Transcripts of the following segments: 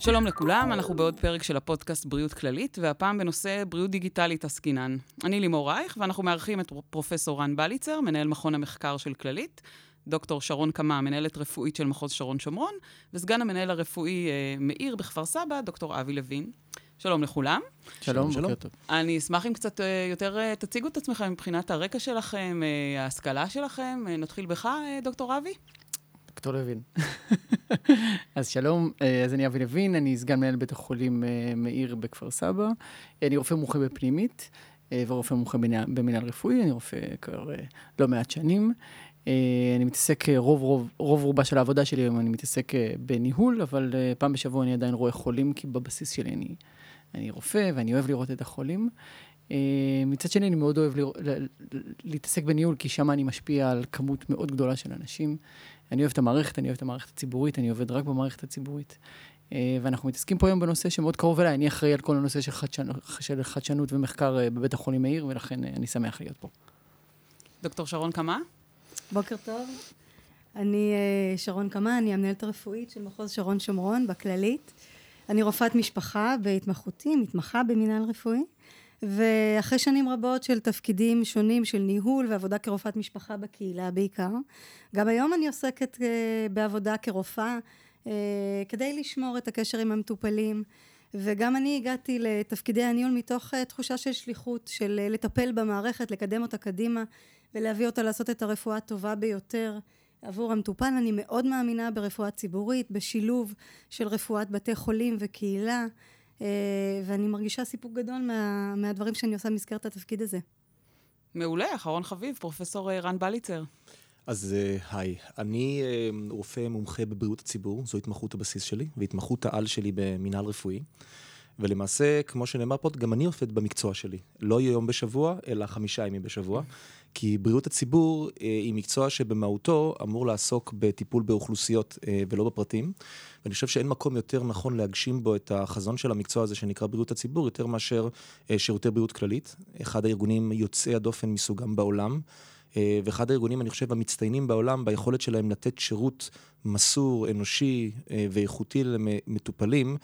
שלום לכולם, אנחנו בעוד פרק של הפודקאסט בריאות כללית, והפעם בנושא בריאות דיגיטלית עסקינן. אני לימור רייך, ואנחנו מארחים את פרופסור רן בליצר, מנהל מכון המחקר של כללית, דוקטור שרון קמה, מנהלת רפואית של מחוז שרון שומרון, וסגן המנהל הרפואי אה, מאיר בכפר סבא, דוקטור אבי לוין. שלום לכולם. שלום, בוקר טוב. אני אשמח אם קצת אה, יותר אה, תציגו את עצמכם מבחינת הרקע שלכם, אה, ההשכלה שלכם. נתחיל בך, דוקטור אבי. דוקטור לוין. אז שלום, אז אני אבי לוין, אני סגן מנהל בית החולים מאיר בכפר סבא. אני רופא מומחה בפנימית ורופא מומחה במנהל רפואי, אני רופא כבר לא מעט שנים. אני מתעסק, רוב, רוב, רוב רובה של העבודה שלי היום אני מתעסק בניהול, אבל פעם בשבוע אני עדיין רואה חולים, כי בבסיס שלי אני אני רופא ואני אוהב לראות את החולים. אה, מצד שני, אני מאוד אוהב להתעסק בניהול, כי שם אני משפיע על כמות מאוד גדולה של אנשים. אני אוהב את המערכת, אני אוהב את המערכת הציבורית, אני עובד רק במערכת הציבורית. אה, ואנחנו מתעסקים פה היום בנושא שמאוד קרוב אליי, אני אחראי על כל הנושא של, חדשנות, של חדשנות ומחקר אה, בבית החולים מאיר, ולכן אני שמח להיות פה. דוקטור שרון קמה? בוקר טוב. אני שרון קמה, אני המנהלת הרפואית של מחוז שרון שומרון בכללית. אני רופאת משפחה בהתמחותי, מתמחה במנהל רפואי, ואחרי שנים רבות של תפקידים שונים של ניהול ועבודה כרופאת משפחה בקהילה בעיקר, גם היום אני עוסקת uh, בעבודה כרופאה uh, כדי לשמור את הקשר עם המטופלים. וגם אני הגעתי לתפקידי הניהול מתוך uh, תחושה של שליחות, של לטפל במערכת, לקדם אותה קדימה ולהביא אותה לעשות את הרפואה הטובה ביותר עבור המטופל. אני מאוד מאמינה ברפואה ציבורית, בשילוב של רפואת בתי חולים וקהילה, אה, ואני מרגישה סיפוק גדול מה, מהדברים שאני עושה במסגרת התפקיד הזה. מעולה, אחרון חביב, פרופסור אה, רן בליצר. אז אה, היי, אני רופא מומחה בבריאות הציבור, זו התמחות הבסיס שלי, והתמחות העל שלי במינהל רפואי. ולמעשה, כמו שנאמר פה, גם אני עובד במקצוע שלי. לא יום בשבוע, אלא חמישה ימים בשבוע. כי בריאות הציבור אה, היא מקצוע שבמהותו אמור לעסוק בטיפול באוכלוסיות אה, ולא בפרטים. ואני חושב שאין מקום יותר נכון להגשים בו את החזון של המקצוע הזה שנקרא בריאות הציבור, יותר מאשר אה, שירותי בריאות כללית. אחד הארגונים יוצאי הדופן מסוגם בעולם. ואחד הארגונים, אני חושב, המצטיינים בעולם ביכולת שלהם לתת שירות מסור, אנושי ואיכותי למטופלים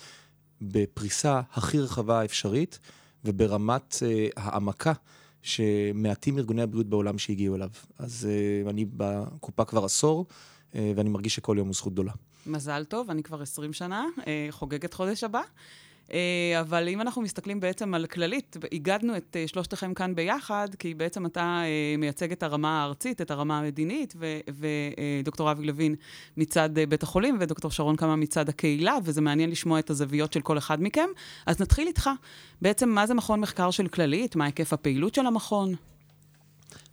בפריסה הכי רחבה האפשרית וברמת העמקה שמעטים ארגוני הבריאות בעולם שהגיעו אליו. אז uh, אני בקופה כבר עשור, uh, ואני מרגיש שכל יום הוא זכות גדולה. מזל טוב, אני כבר 20 שנה, uh, חוגגת חודש הבא. אה, אבל אם אנחנו מסתכלים בעצם על כללית, הגדנו את אה, שלושתכם כאן ביחד, כי בעצם אתה אה, מייצג את הרמה הארצית, את הרמה המדינית, ודוקטור אבי לוין מצד בית החולים, ודוקטור שרון קמה מצד הקהילה, וזה מעניין לשמוע את הזוויות של כל אחד מכם. אז נתחיל איתך. בעצם, מה זה מכון מחקר של כללית? מה היקף הפעילות של המכון?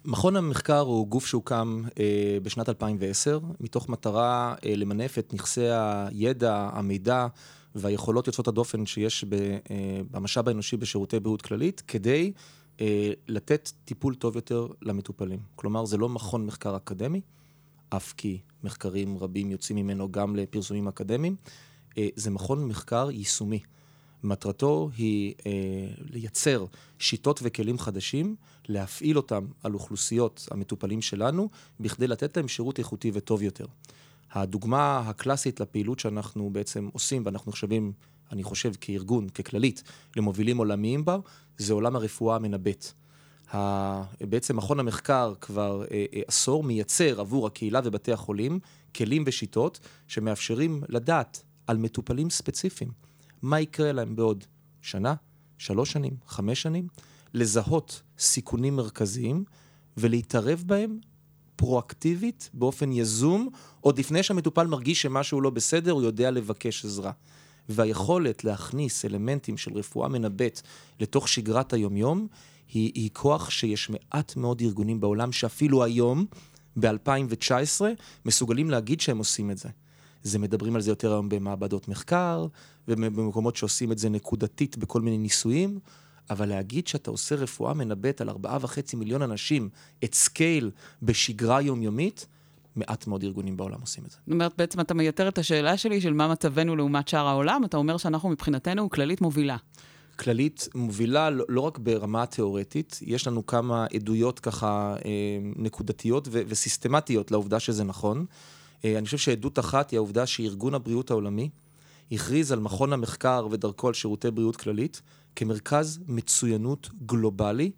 מכון המחקר הוא גוף שהוקם אה, בשנת 2010, מתוך מטרה אה, למנף את נכסי הידע, המידע, והיכולות יוצאות הדופן שיש אה, במשאב האנושי בשירותי בריאות כללית, כדי אה, לתת טיפול טוב יותר למטופלים. כלומר, זה לא מכון מחקר אקדמי, אף כי מחקרים רבים יוצאים ממנו גם לפרסומים אקדמיים, אה, זה מכון מחקר יישומי. מטרתו היא אה, לייצר שיטות וכלים חדשים, להפעיל אותם על אוכלוסיות המטופלים שלנו, בכדי לתת להם שירות איכותי וטוב יותר. הדוגמה הקלאסית לפעילות שאנחנו בעצם עושים, ואנחנו נחשבים, אני חושב, כארגון, ככללית, למובילים עולמיים בה, זה עולם הרפואה המנבאת. בעצם מכון המחקר כבר אה, אה, עשור מייצר עבור הקהילה ובתי החולים כלים ושיטות שמאפשרים לדעת על מטופלים ספציפיים, מה יקרה להם בעוד שנה, שלוש שנים, חמש שנים, לזהות סיכונים מרכזיים ולהתערב בהם פרואקטיבית, באופן יזום, עוד לפני שהמטופל מרגיש שמשהו לא בסדר, הוא יודע לבקש עזרה. והיכולת להכניס אלמנטים של רפואה מנבאת לתוך שגרת היומיום, היא, היא כוח שיש מעט מאוד ארגונים בעולם שאפילו היום, ב-2019, מסוגלים להגיד שהם עושים את זה. זה מדברים על זה יותר היום במעבדות מחקר, ובמקומות שעושים את זה נקודתית בכל מיני ניסויים. אבל להגיד שאתה עושה רפואה מנבאת על ארבעה וחצי מיליון אנשים, at scale, בשגרה יומיומית, מעט מאוד ארגונים בעולם עושים את זה. זאת אומרת, בעצם אתה מייתר את השאלה שלי של מה מצבנו לעומת שאר העולם, אתה אומר שאנחנו מבחינתנו כללית מובילה. כללית מובילה לא, לא רק ברמה התיאורטית, יש לנו כמה עדויות ככה אה, נקודתיות ו- וסיסטמטיות לעובדה שזה נכון. אה, אני חושב שעדות אחת היא העובדה שארגון הבריאות העולמי הכריז על מכון המחקר ודרכו על שירותי בריאות כללית כמרכז מצוינות גלובלי.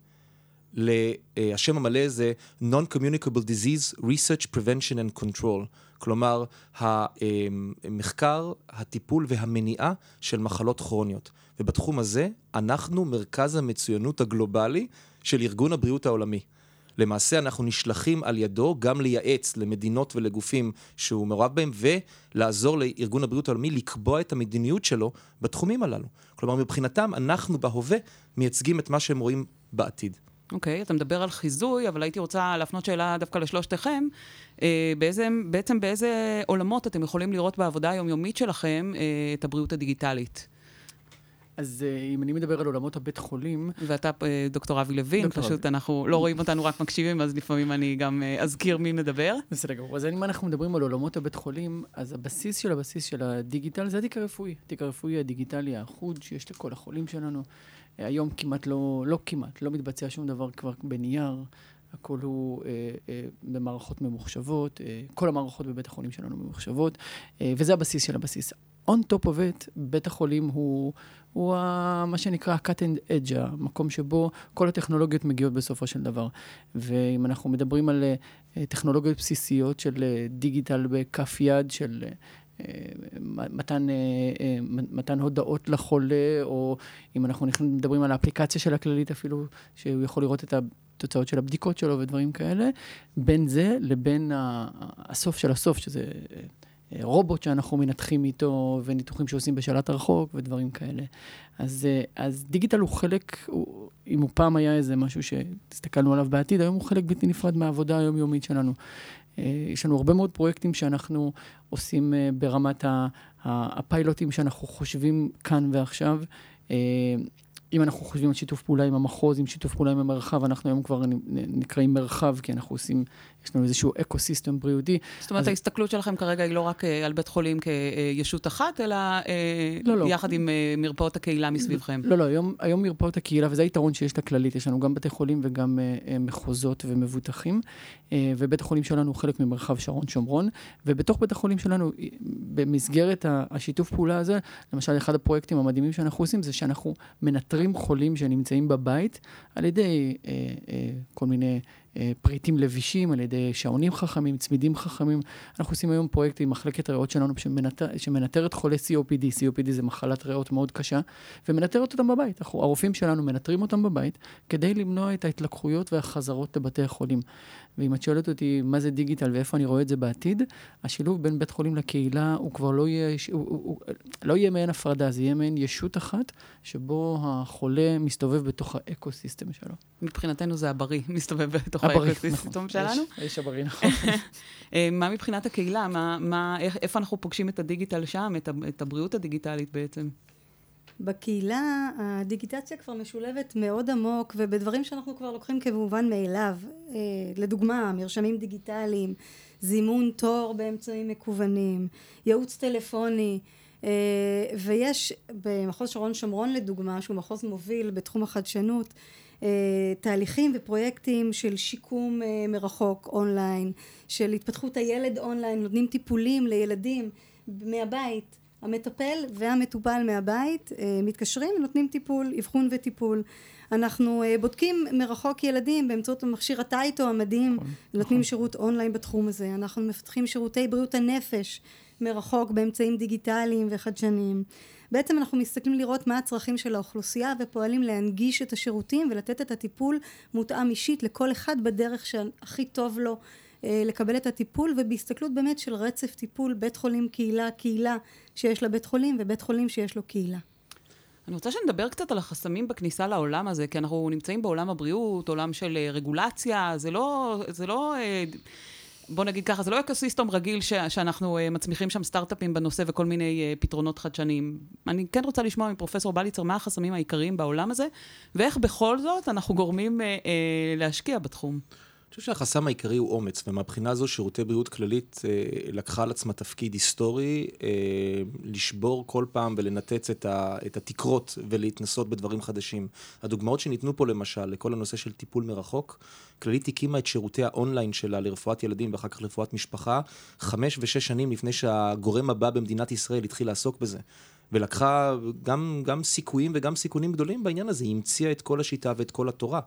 השם המלא זה Non-Communicable Disease Research Prevention and Control, כלומר המחקר, הטיפול והמניעה של מחלות כרוניות. ובתחום הזה אנחנו מרכז המצוינות הגלובלי של ארגון הבריאות העולמי. למעשה אנחנו נשלחים על ידו גם לייעץ למדינות ולגופים שהוא מעורב בהם ולעזור לארגון הבריאות העולמי לקבוע את המדיניות שלו בתחומים הללו. כלומר מבחינתם אנחנו בהווה מייצגים את מה שהם רואים בעתיד. אוקיי, okay, אתה מדבר על חיזוי, אבל הייתי רוצה להפנות שאלה דווקא לשלושתכם. אה, באיזה, בעצם באיזה עולמות אתם יכולים לראות בעבודה היומיומית שלכם אה, את הבריאות הדיגיטלית? אז uh, אם אני מדבר על עולמות הבית חולים... ואתה uh, דוקטור אבי לוין, דוקטור פשוט אבי. אנחנו לא רואים אותנו, רק מקשיבים, אז לפעמים אני גם uh, אזכיר מי מדבר. בסדר גמור. אז אם אנחנו מדברים על עולמות הבית חולים, אז הבסיס של הבסיס של הדיגיטל זה התיק הרפואי. התיק הרפואי הדיגיטלי האחוד שיש לכל החולים שלנו. היום כמעט לא, לא כמעט, לא מתבצע שום דבר כבר בנייר. הכל הוא אה, אה, במערכות ממוחשבות, אה, כל המערכות בבית החולים שלנו ממוחשבות, אה, וזה הבסיס של הבסיס. On top of it, בית החולים הוא, הוא ה, מה שנקרא cut and edge, המקום שבו כל הטכנולוגיות מגיעות בסופו של דבר. ואם אנחנו מדברים על uh, טכנולוגיות בסיסיות של uh, דיגיטל בכף יד, של uh, מתן, מתן הודעות לחולה, או אם אנחנו מדברים על האפליקציה של הכללית אפילו, שהוא יכול לראות את התוצאות של הבדיקות שלו ודברים כאלה, בין זה לבין הסוף של הסוף, שזה... רובוט שאנחנו מנתחים איתו, וניתוחים שעושים בשלט רחוק, ודברים כאלה. אז, אה, אז דיגיטל הוא חלק, הוא, אם הוא פעם היה איזה משהו שהסתכלנו עליו בעתיד, היום הוא חלק בלתי נפרד מהעבודה היומיומית שלנו. אה, יש לנו הרבה מאוד פרויקטים שאנחנו עושים אה, ברמת הפיילוטים שאנחנו חושבים כאן ועכשיו. אם אנחנו חושבים על שיתוף פעולה עם המחוז, עם שיתוף פעולה עם המרחב, אנחנו היום כבר נקראים מרחב, כי אנחנו עושים, יש לנו איזשהו אקו-סיסטם בריאותי. זאת אומרת, אז... ההסתכלות שלכם כרגע היא לא רק אה, על בית חולים כישות אחת, אלא אה, לא, לא. יחד עם אה, מרפאות הקהילה מסביבכם. לא, לא, היום, היום מרפאות הקהילה, וזה היתרון שיש לכללית, יש לנו גם בתי חולים וגם מחוזות ומבוטחים, ובית החולים שלנו הוא חלק ממרחב שרון שומרון, ובתוך בית החולים שלנו, במסגרת השיתוף פעולה הזה, למשל, אחד הפרויקטים המדהימים שאנחנו עושים, זה שאנחנו מנטרים מאתרים חולים שנמצאים בבית על ידי אה, אה, כל מיני פריטים לבישים, על ידי שעונים חכמים, צמידים חכמים. אנחנו עושים היום פרויקט עם מחלקת ריאות שלנו שמנטר, שמנטרת חולי COPD. COPD זה מחלת ריאות מאוד קשה, ומנטרת אותם בבית. אנחנו, הרופאים שלנו מנטרים אותם בבית כדי למנוע את ההתלקחויות והחזרות לבתי החולים. ואם את שואלת אותי מה זה דיגיטל ואיפה אני רואה את זה בעתיד, השילוב בין בית חולים לקהילה הוא כבר לא יהיה, הוא, הוא, הוא, לא יהיה מעין הפרדה, זה יהיה מעין ישות אחת, שבו החולה מסתובב בתוך האקו-סיסטם שלו. מבחינתנו זה הבריא, מסתובב בתוך האקו-סיסטם נכון. שלנו. יש, יש הבריא, נכון. אה, מה מבחינת הקהילה? מה, מה, איך, איפה אנחנו פוגשים את הדיגיטל שם, את, את הבריאות הדיגיטלית בעצם? בקהילה הדיגיטציה כבר משולבת מאוד עמוק ובדברים שאנחנו כבר לוקחים כמובן מאליו. אה, לדוגמה, מרשמים דיגיטליים, זימון תור באמצעים מקוונים, ייעוץ טלפוני, אה, ויש במחוז שרון שומרון לדוגמה, שהוא מחוז מוביל בתחום החדשנות, תהליכים ופרויקטים של שיקום מרחוק אונליין, של התפתחות הילד אונליין, נותנים טיפולים לילדים מהבית המטפל והמטופל מהבית אה, מתקשרים ונותנים טיפול, אבחון וטיפול. אנחנו אה, בודקים מרחוק ילדים באמצעות המכשיר הטייטו המדהים, נכון, נותנים נכון. שירות אונליין בתחום הזה. אנחנו מפתחים שירותי בריאות הנפש מרחוק באמצעים דיגיטליים וחדשניים. בעצם אנחנו מסתכלים לראות מה הצרכים של האוכלוסייה ופועלים להנגיש את השירותים ולתת את הטיפול מותאם אישית לכל אחד בדרך שהכי טוב לו אה, לקבל את הטיפול ובהסתכלות באמת של רצף טיפול בית חולים קהילה קהילה שיש לה בית חולים ובית חולים שיש לו קהילה. אני רוצה שנדבר קצת על החסמים בכניסה לעולם הזה, כי אנחנו נמצאים בעולם הבריאות, עולם של אה, רגולציה, זה לא, זה לא, אה, בוא נגיד ככה, זה לא אקוסיסטום רגיל ש, שאנחנו מצמיחים שם סטארט-אפים בנושא וכל מיני פתרונות חדשניים. אני כן רוצה לשמוע מפרופסור בליצר מה החסמים העיקריים בעולם הזה, ואיך בכל זאת אנחנו גורמים להשקיע בתחום. חושב שהחסם העיקרי הוא אומץ, ומהבחינה הזו שירותי בריאות כללית אה, לקחה על עצמה תפקיד היסטורי, אה, לשבור כל פעם ולנתץ את, ה, את התקרות ולהתנסות בדברים חדשים. הדוגמאות שניתנו פה למשל, לכל הנושא של טיפול מרחוק, כללית הקימה את שירותי האונליין שלה לרפואת ילדים ואחר כך לרפואת משפחה, חמש ושש שנים לפני שהגורם הבא במדינת ישראל התחיל לעסוק בזה. ולקחה גם, גם סיכויים וגם סיכונים גדולים בעניין הזה, היא המציאה את כל השיטה ואת כל התורה.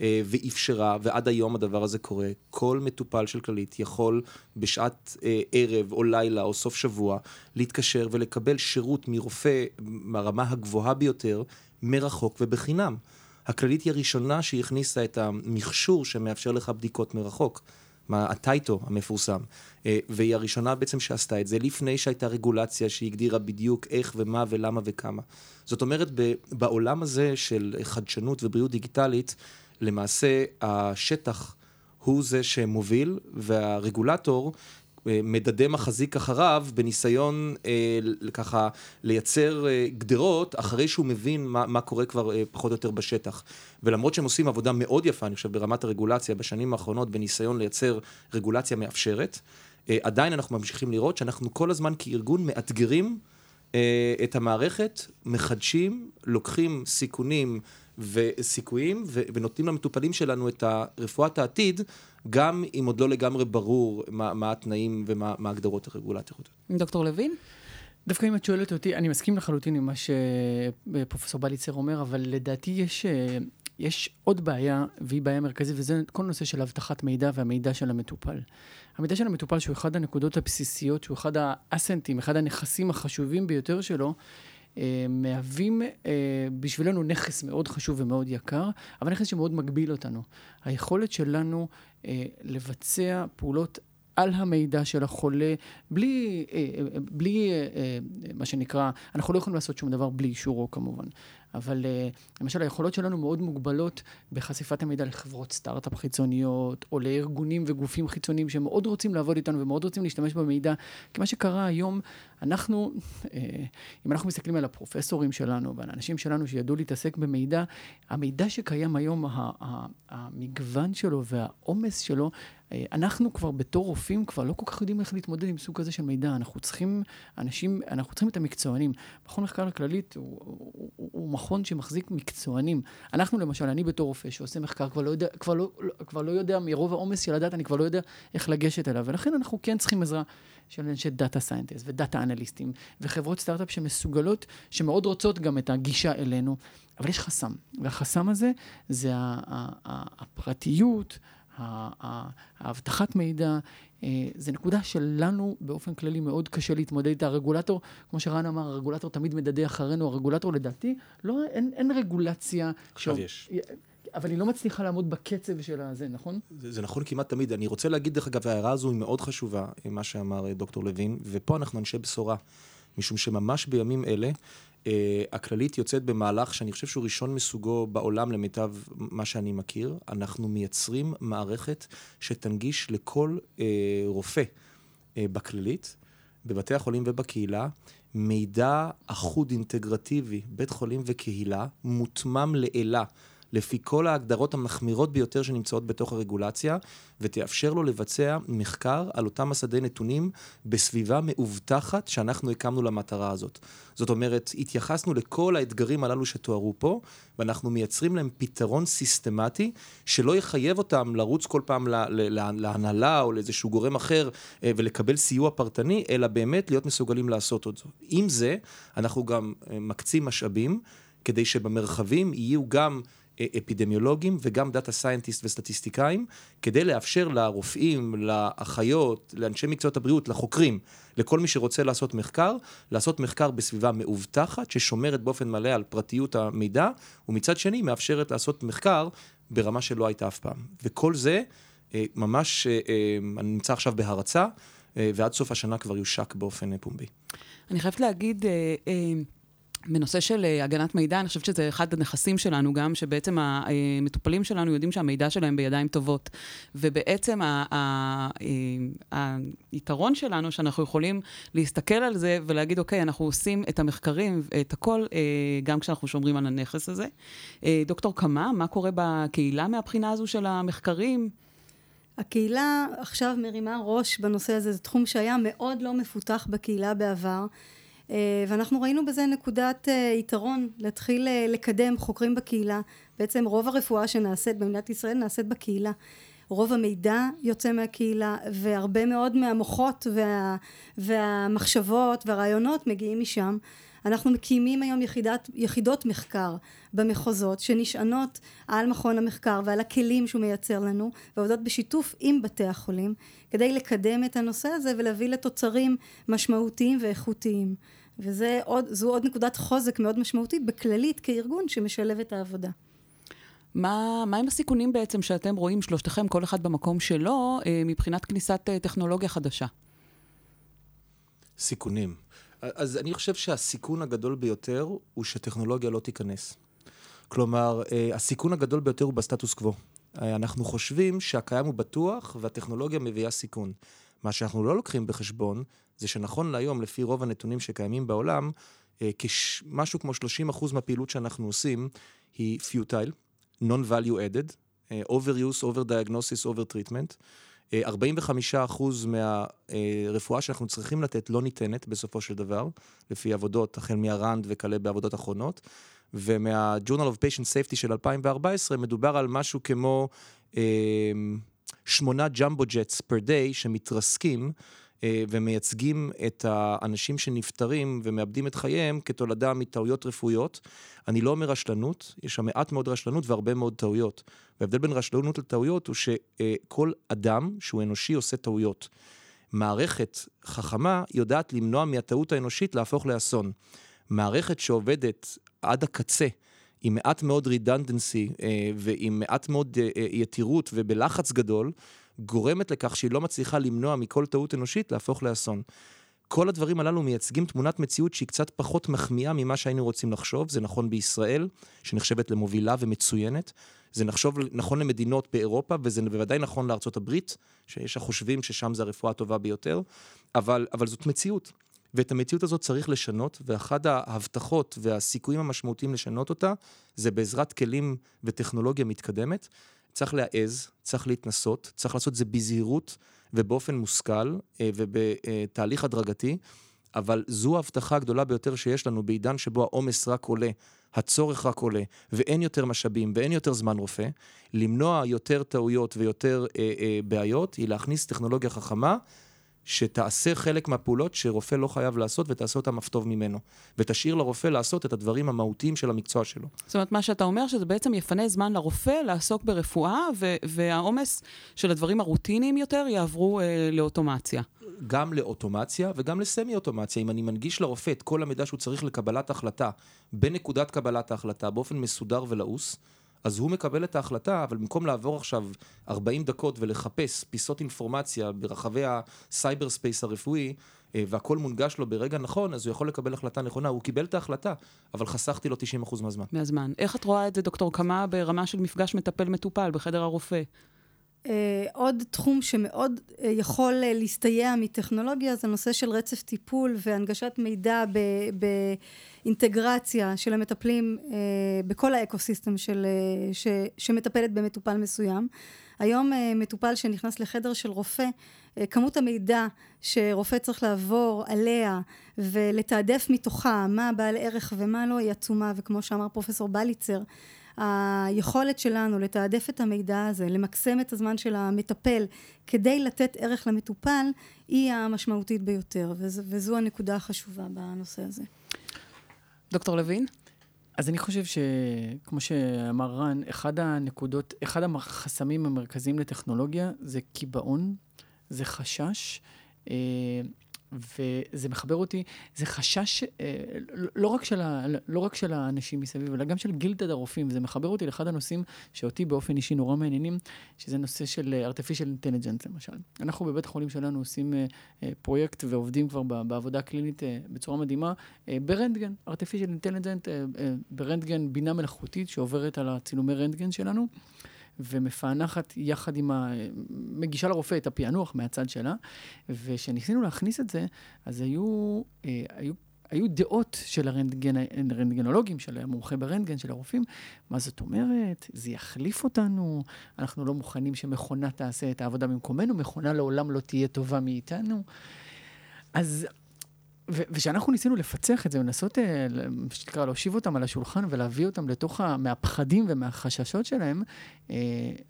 אה, ואפשרה, ועד היום הדבר הזה קורה. כל מטופל של כללית יכול בשעת אה, ערב או לילה או סוף שבוע להתקשר ולקבל שירות מרופא מהרמה הגבוהה ביותר, מרחוק ובחינם. הכללית היא הראשונה שהכניסה את המכשור שמאפשר לך בדיקות מרחוק. הטייטו המפורסם, אה, והיא הראשונה בעצם שעשתה את זה לפני שהייתה רגולציה שהגדירה בדיוק איך ומה ולמה וכמה. זאת אומרת, בעולם הזה של חדשנות ובריאות דיגיטלית, למעשה השטח הוא זה שמוביל, והרגולטור אה, מדדה מחזיק אחריו בניסיון אה, ככה לייצר אה, גדרות אחרי שהוא מבין מה, מה קורה כבר אה, פחות או יותר בשטח. ולמרות שהם עושים עבודה מאוד יפה, אני חושב, ברמת הרגולציה בשנים האחרונות בניסיון לייצר רגולציה מאפשרת, אה, עדיין אנחנו ממשיכים לראות שאנחנו כל הזמן כארגון מאתגרים את המערכת, מחדשים, לוקחים סיכונים וסיכויים, ו- ונותנים למטופלים שלנו את רפואת העתיד, גם אם עוד לא לגמרי ברור מה, מה התנאים ומה הגדרות הרגולטוריות. דוקטור לוין? דווקא אם את שואלת אותי, אני מסכים לחלוטין עם מה שפרופסור בליצר אומר, אבל לדעתי יש, יש עוד בעיה, והיא בעיה מרכזית, וזה כל נושא של אבטחת מידע והמידע של המטופל. המידע של המטופל, שהוא אחד הנקודות הבסיסיות, שהוא אחד האסנטים, אחד הנכסים החשובים ביותר שלו, אה, מהווים אה, בשבילנו נכס מאוד חשוב ומאוד יקר, אבל נכס שמאוד מגביל אותנו. היכולת שלנו אה, לבצע פעולות על המידע של החולה, בלי, בלי מה שנקרא, אנחנו לא יכולים לעשות שום דבר בלי אישורו כמובן. אבל למשל היכולות שלנו מאוד מוגבלות בחשיפת המידע לחברות סטארט-אפ חיצוניות, או לארגונים וגופים חיצוניים שמאוד רוצים לעבוד איתנו ומאוד רוצים להשתמש במידע. כי מה שקרה היום, אנחנו, אם אנחנו מסתכלים על הפרופסורים שלנו ועל האנשים שלנו שידעו להתעסק במידע, המידע שקיים היום, המגוון שלו והעומס שלו, אנחנו כבר בתור רופאים כבר לא כל כך יודעים איך להתמודד עם סוג כזה של מידע. אנחנו צריכים אנשים, אנחנו צריכים את המקצוענים. מכון מחקר הכללית הוא, הוא, הוא, הוא מכון שמחזיק מקצוענים. אנחנו למשל, אני בתור רופא שעושה מחקר, כבר לא יודע, כבר לא, כבר לא יודע, מרוב העומס של הדאטה, אני כבר לא יודע איך לגשת אליו. ולכן אנחנו כן צריכים עזרה של אנשי data scientist ו data אנליסטים וחברות סטארט-אפ שמסוגלות, שמאוד רוצות גם את הגישה אלינו. אבל יש חסם, והחסם הזה זה הפרטיות, האבטחת מידע, אה, זה נקודה שלנו באופן כללי מאוד קשה להתמודד איתה. הרגולטור, כמו שרן אמר, הרגולטור תמיד מדדה אחרינו, הרגולטור לדעתי, לא, אין, אין רגולציה. עכשיו ש... יש. אבל היא לא מצליחה לעמוד בקצב של הזה, נכון? זה, זה נכון כמעט תמיד. אני רוצה להגיד, דרך אגב, ההערה הזו היא מאוד חשובה, מה שאמר אה, דוקטור לוין, ופה אנחנו אנשי בשורה, משום שממש בימים אלה, הכללית יוצאת במהלך שאני חושב שהוא ראשון מסוגו בעולם למיטב מה שאני מכיר. אנחנו מייצרים מערכת שתנגיש לכל uh, רופא uh, בכללית, בבתי החולים ובקהילה, מידע אחוד אינטגרטיבי, בית חולים וקהילה, מותמם לעילה. לפי כל ההגדרות המחמירות ביותר שנמצאות בתוך הרגולציה, ותאפשר לו לבצע מחקר על אותם מסדי נתונים בסביבה מאובטחת שאנחנו הקמנו למטרה הזאת. זאת אומרת, התייחסנו לכל האתגרים הללו שתוארו פה, ואנחנו מייצרים להם פתרון סיסטמטי, שלא יחייב אותם לרוץ כל פעם להנהלה או לאיזשהו גורם אחר אה, ולקבל סיוע פרטני, אלא באמת להיות מסוגלים לעשות את זה. עם זה, אנחנו גם אה, מקצים משאבים. כדי שבמרחבים יהיו גם אפידמיולוגים וגם data scientist וסטטיסטיקאים, כדי לאפשר לרופאים, לאחיות, לאנשי מקצועות הבריאות, לחוקרים, לכל מי שרוצה לעשות מחקר, לעשות מחקר בסביבה מאובטחת, ששומרת באופן מלא על פרטיות המידע, ומצד שני מאפשרת לעשות מחקר ברמה שלא הייתה אף פעם. וכל זה אה, ממש אה, אה, נמצא עכשיו בהרצה, ועד סוף השנה כבר יושק באופן פומבי. אני חייבת להגיד... בנושא של אה, הגנת מידע, אני חושבת שזה אחד הנכסים שלנו גם, שבעצם המטופלים שלנו יודעים שהמידע שלהם בידיים טובות. ובעצם אה, היתרון שלנו, שאנחנו יכולים להסתכל על זה ולהגיד, אוקיי, אנחנו עושים את המחקרים, את הכל, אה, גם כשאנחנו שומרים על הנכס הזה. דוקטור קמה, מה קורה בקהילה מהבחינה הזו של המחקרים? הקהילה עכשיו מרימה ראש בנושא הזה, זה תחום שהיה מאוד לא מפותח בקהילה בעבר. אה, ואנחנו ראינו בזה נקודת אה, יתרון להתחיל אה, לקדם חוקרים בקהילה. בעצם רוב הרפואה שנעשית במדינת ישראל נעשית בקהילה. רוב המידע יוצא מהקהילה והרבה מאוד מהמוחות וה, והמחשבות והרעיונות מגיעים משם אנחנו מקימים היום יחידת, יחידות מחקר במחוזות שנשענות על מכון המחקר ועל הכלים שהוא מייצר לנו ועובדות בשיתוף עם בתי החולים כדי לקדם את הנושא הזה ולהביא לתוצרים משמעותיים ואיכותיים וזו עוד נקודת חוזק מאוד משמעותית בכללית כארגון שמשלב את העבודה. מה, מה הם הסיכונים בעצם שאתם רואים, שלושתכם, כל אחד במקום שלו, אה, מבחינת כניסת אה, טכנולוגיה חדשה? סיכונים. אז אני חושב שהסיכון הגדול ביותר הוא שטכנולוגיה לא תיכנס. כלומר, אה, הסיכון הגדול ביותר הוא בסטטוס קוו. אנחנו חושבים שהקיים הוא בטוח והטכנולוגיה מביאה סיכון. מה שאנחנו לא לוקחים בחשבון, זה שנכון להיום, לפי רוב הנתונים שקיימים בעולם, משהו כמו 30% מהפעילות שאנחנו עושים היא פיוטייל, non-value added, over-use, over-diagnosis, over-treatment. 45% מהרפואה שאנחנו צריכים לתת לא ניתנת בסופו של דבר, לפי עבודות, החל מהראנד וכלה בעבודות אחרונות. ומה-Journal of Patient Safety של 2014 מדובר על משהו כמו אה, שמונה ג'מבו ג'טס פר דיי שמתרסקים אה, ומייצגים את האנשים שנפטרים ומאבדים את חייהם כתולדה מטעויות רפואיות. אני לא אומר רשלנות, יש שם מעט מאוד רשלנות והרבה מאוד טעויות. וההבדל בין רשלנות לטעויות הוא שכל אדם שהוא אנושי עושה טעויות. מערכת חכמה יודעת למנוע מהטעות האנושית להפוך לאסון. מערכת שעובדת עד הקצה, עם מעט מאוד רידנדנסי אה, ועם מעט מאוד אה, יתירות ובלחץ גדול, גורמת לכך שהיא לא מצליחה למנוע מכל טעות אנושית להפוך לאסון. כל הדברים הללו מייצגים תמונת מציאות שהיא קצת פחות מחמיאה ממה שהיינו רוצים לחשוב. זה נכון בישראל, שנחשבת למובילה ומצוינת. זה נחשוב, נכון למדינות באירופה, וזה בוודאי נכון לארצות הברית, שיש החושבים ששם זה הרפואה הטובה ביותר, אבל, אבל זאת מציאות. ואת המציאות הזאת צריך לשנות, ואחד ההבטחות והסיכויים המשמעותיים לשנות אותה, זה בעזרת כלים וטכנולוגיה מתקדמת. צריך להעז, צריך להתנסות, צריך לעשות את זה בזהירות ובאופן מושכל אה, ובתהליך הדרגתי, אבל זו ההבטחה הגדולה ביותר שיש לנו בעידן שבו העומס רק עולה, הצורך רק עולה, ואין יותר משאבים ואין יותר זמן רופא, למנוע יותר טעויות ויותר אה, אה, בעיות, היא להכניס טכנולוגיה חכמה. שתעשה חלק מהפעולות שרופא לא חייב לעשות ותעשה אותם אף טוב ממנו. ותשאיר לרופא לעשות את הדברים המהותיים של המקצוע שלו. זאת אומרת, מה שאתה אומר, שזה בעצם יפנה זמן לרופא לעסוק ברפואה, והעומס של הדברים הרוטיניים יותר יעברו אה, לאוטומציה. גם לאוטומציה וגם לסמי-אוטומציה. אם אני מנגיש לרופא את כל המידע שהוא צריך לקבלת החלטה, בנקודת קבלת ההחלטה, באופן מסודר ולעוס, אז הוא מקבל את ההחלטה, אבל במקום לעבור עכשיו 40 דקות ולחפש פיסות אינפורמציה ברחבי ה cyber space הרפואי, אה, והכל מונגש לו ברגע נכון, אז הוא יכול לקבל החלטה נכונה. הוא קיבל את ההחלטה, אבל חסכתי לו 90% מהזמן. מהזמן. איך את רואה את זה, דוקטור קמה, ברמה של מפגש מטפל-מטופל בחדר הרופא? Uh, עוד תחום שמאוד uh, יכול uh, להסתייע מטכנולוגיה זה נושא של רצף טיפול והנגשת מידע באינטגרציה של המטפלים בכל האקוסיסטם של, ש, שמטפלת במטופל מסוים. היום מטופל שנכנס לחדר של רופא, כמות המידע שרופא צריך לעבור עליה ולתעדף מתוכה מה בעל ערך ומה לא היא עצומה וכמו שאמר פרופסור בליצר היכולת שלנו לתעדף את המידע הזה, למקסם את הזמן של המטפל כדי לתת ערך למטופל, היא המשמעותית ביותר, וזו, וזו הנקודה החשובה בנושא הזה. דוקטור לוין? אז אני חושב שכמו שאמר רן, אחד הנקודות, אחד החסמים המרכזיים לטכנולוגיה זה קיבעון, זה חשש. אה, וזה מחבר אותי, זה חשש אה, לא רק, של ה, לא רק של האנשים מסביב, אלא גם של גילדת הרופאים. זה מחבר אותי לאחד הנושאים שאותי באופן אישי נורא מעניינים, שזה נושא של artificial intelligence למשל. אנחנו בבית החולים שלנו עושים אה, אה, פרויקט ועובדים כבר בעבודה הקלינית בצורה מדהימה ברנטגן, artificial intelligence, ברנטגן בינה מלאכותית שעוברת על הצילומי רנטגן שלנו. ומפענחת יחד עם ה... מגישה לרופא את הפענוח מהצד שלה, וכשניסינו להכניס את זה, אז היו, אה, היו היו דעות של הרנטגן, הרנטגנולוגים, של המומחה ברנטגן, של הרופאים, מה זאת אומרת? זה יחליף אותנו, אנחנו לא מוכנים שמכונה תעשה את העבודה במקומנו, מכונה לעולם לא תהיה טובה מאיתנו. אז וכשאנחנו ניסינו לפצח את זה, לנסות, אה, מה שנקרא, להושיב אותם על השולחן ולהביא אותם לתוך, ה... מהפחדים ומהחששות שלהם, אה,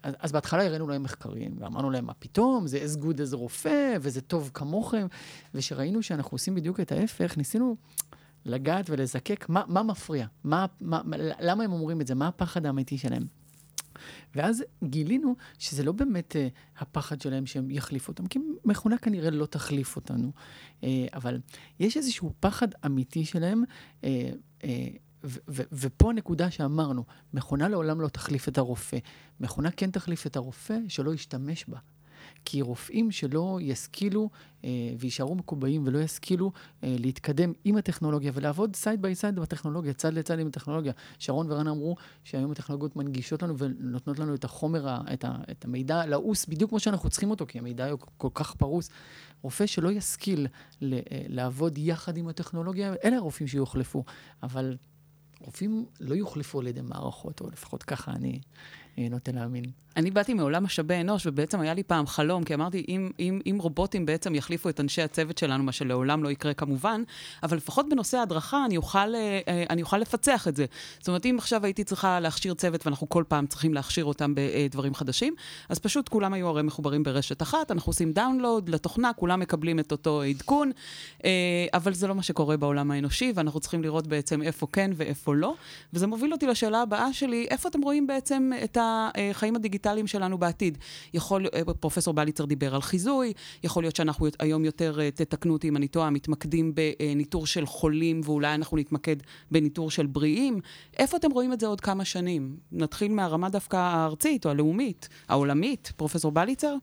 אז, אז בהתחלה הראינו להם מחקרים, ואמרנו להם, מה פתאום, זה as good as רופא, וזה טוב כמוכם, וכשראינו שאנחנו עושים בדיוק את ההפך, ניסינו לגעת ולזקק מה, מה מפריע, מה, מה, למה הם אומרים את זה, מה הפחד האמיתי שלהם. ואז גילינו שזה לא באמת uh, הפחד שלהם שהם יחליפו אותם, כי מכונה כנראה לא תחליף אותנו. Uh, אבל יש איזשהו פחד אמיתי שלהם, uh, uh, ו- ו- ופה הנקודה שאמרנו, מכונה לעולם לא תחליף את הרופא. מכונה כן תחליף את הרופא שלא ישתמש בה. כי רופאים שלא ישכילו אה, ויישארו מקובעים ולא ישכילו אה, להתקדם עם הטכנולוגיה ולעבוד side by side בטכנולוגיה, צד לצד עם הטכנולוגיה. שרון ורן אמרו שהיום הטכנולוגיות מנגישות לנו ונותנות לנו את החומר, את, ה, את המידע לעוס בדיוק כמו שאנחנו צריכים אותו, כי המידע הוא כל כך פרוס. רופא שלא ישכיל ל, אה, לעבוד יחד עם הטכנולוגיה, אלה הרופאים שיוחלפו. אבל רופאים לא יוחלפו על ידי מערכות, או לפחות ככה אני נוטה להאמין. אני באתי מעולם משאבי אנוש, ובעצם היה לי פעם חלום, כי אמרתי, אם, אם, אם רובוטים בעצם יחליפו את אנשי הצוות שלנו, מה שלעולם לא יקרה כמובן, אבל לפחות בנושא ההדרכה אני אוכל, אה, אה, אני אוכל לפצח את זה. זאת אומרת, אם עכשיו הייתי צריכה להכשיר צוות, ואנחנו כל פעם צריכים להכשיר אותם בדברים חדשים, אז פשוט כולם היו הרי מחוברים ברשת אחת, אנחנו עושים דאונלוד לתוכנה, כולם מקבלים את אותו עדכון, אבל זה לא מה שקורה בעולם האנושי, ואנחנו צריכים לראות בעצם איפה כן ואיפה לא. וזה מוביל אותי לשאלה הבאה שלי, איפה אתם רואים בעצם את החיים הדיגיטליים שלנו בעתיד. יכול, אה, פרופסור בליצר דיבר על חיזוי, יכול להיות שאנחנו היום יותר, אה, תתקנו אותי אם אני טועה, מתמקדים בניטור של חולים, ואולי אנחנו נתמקד בניטור של בריאים. איפה אתם רואים את זה עוד כמה שנים? נתחיל מהרמה דווקא הארצית או הלאומית, העולמית, פרופסור בליצר?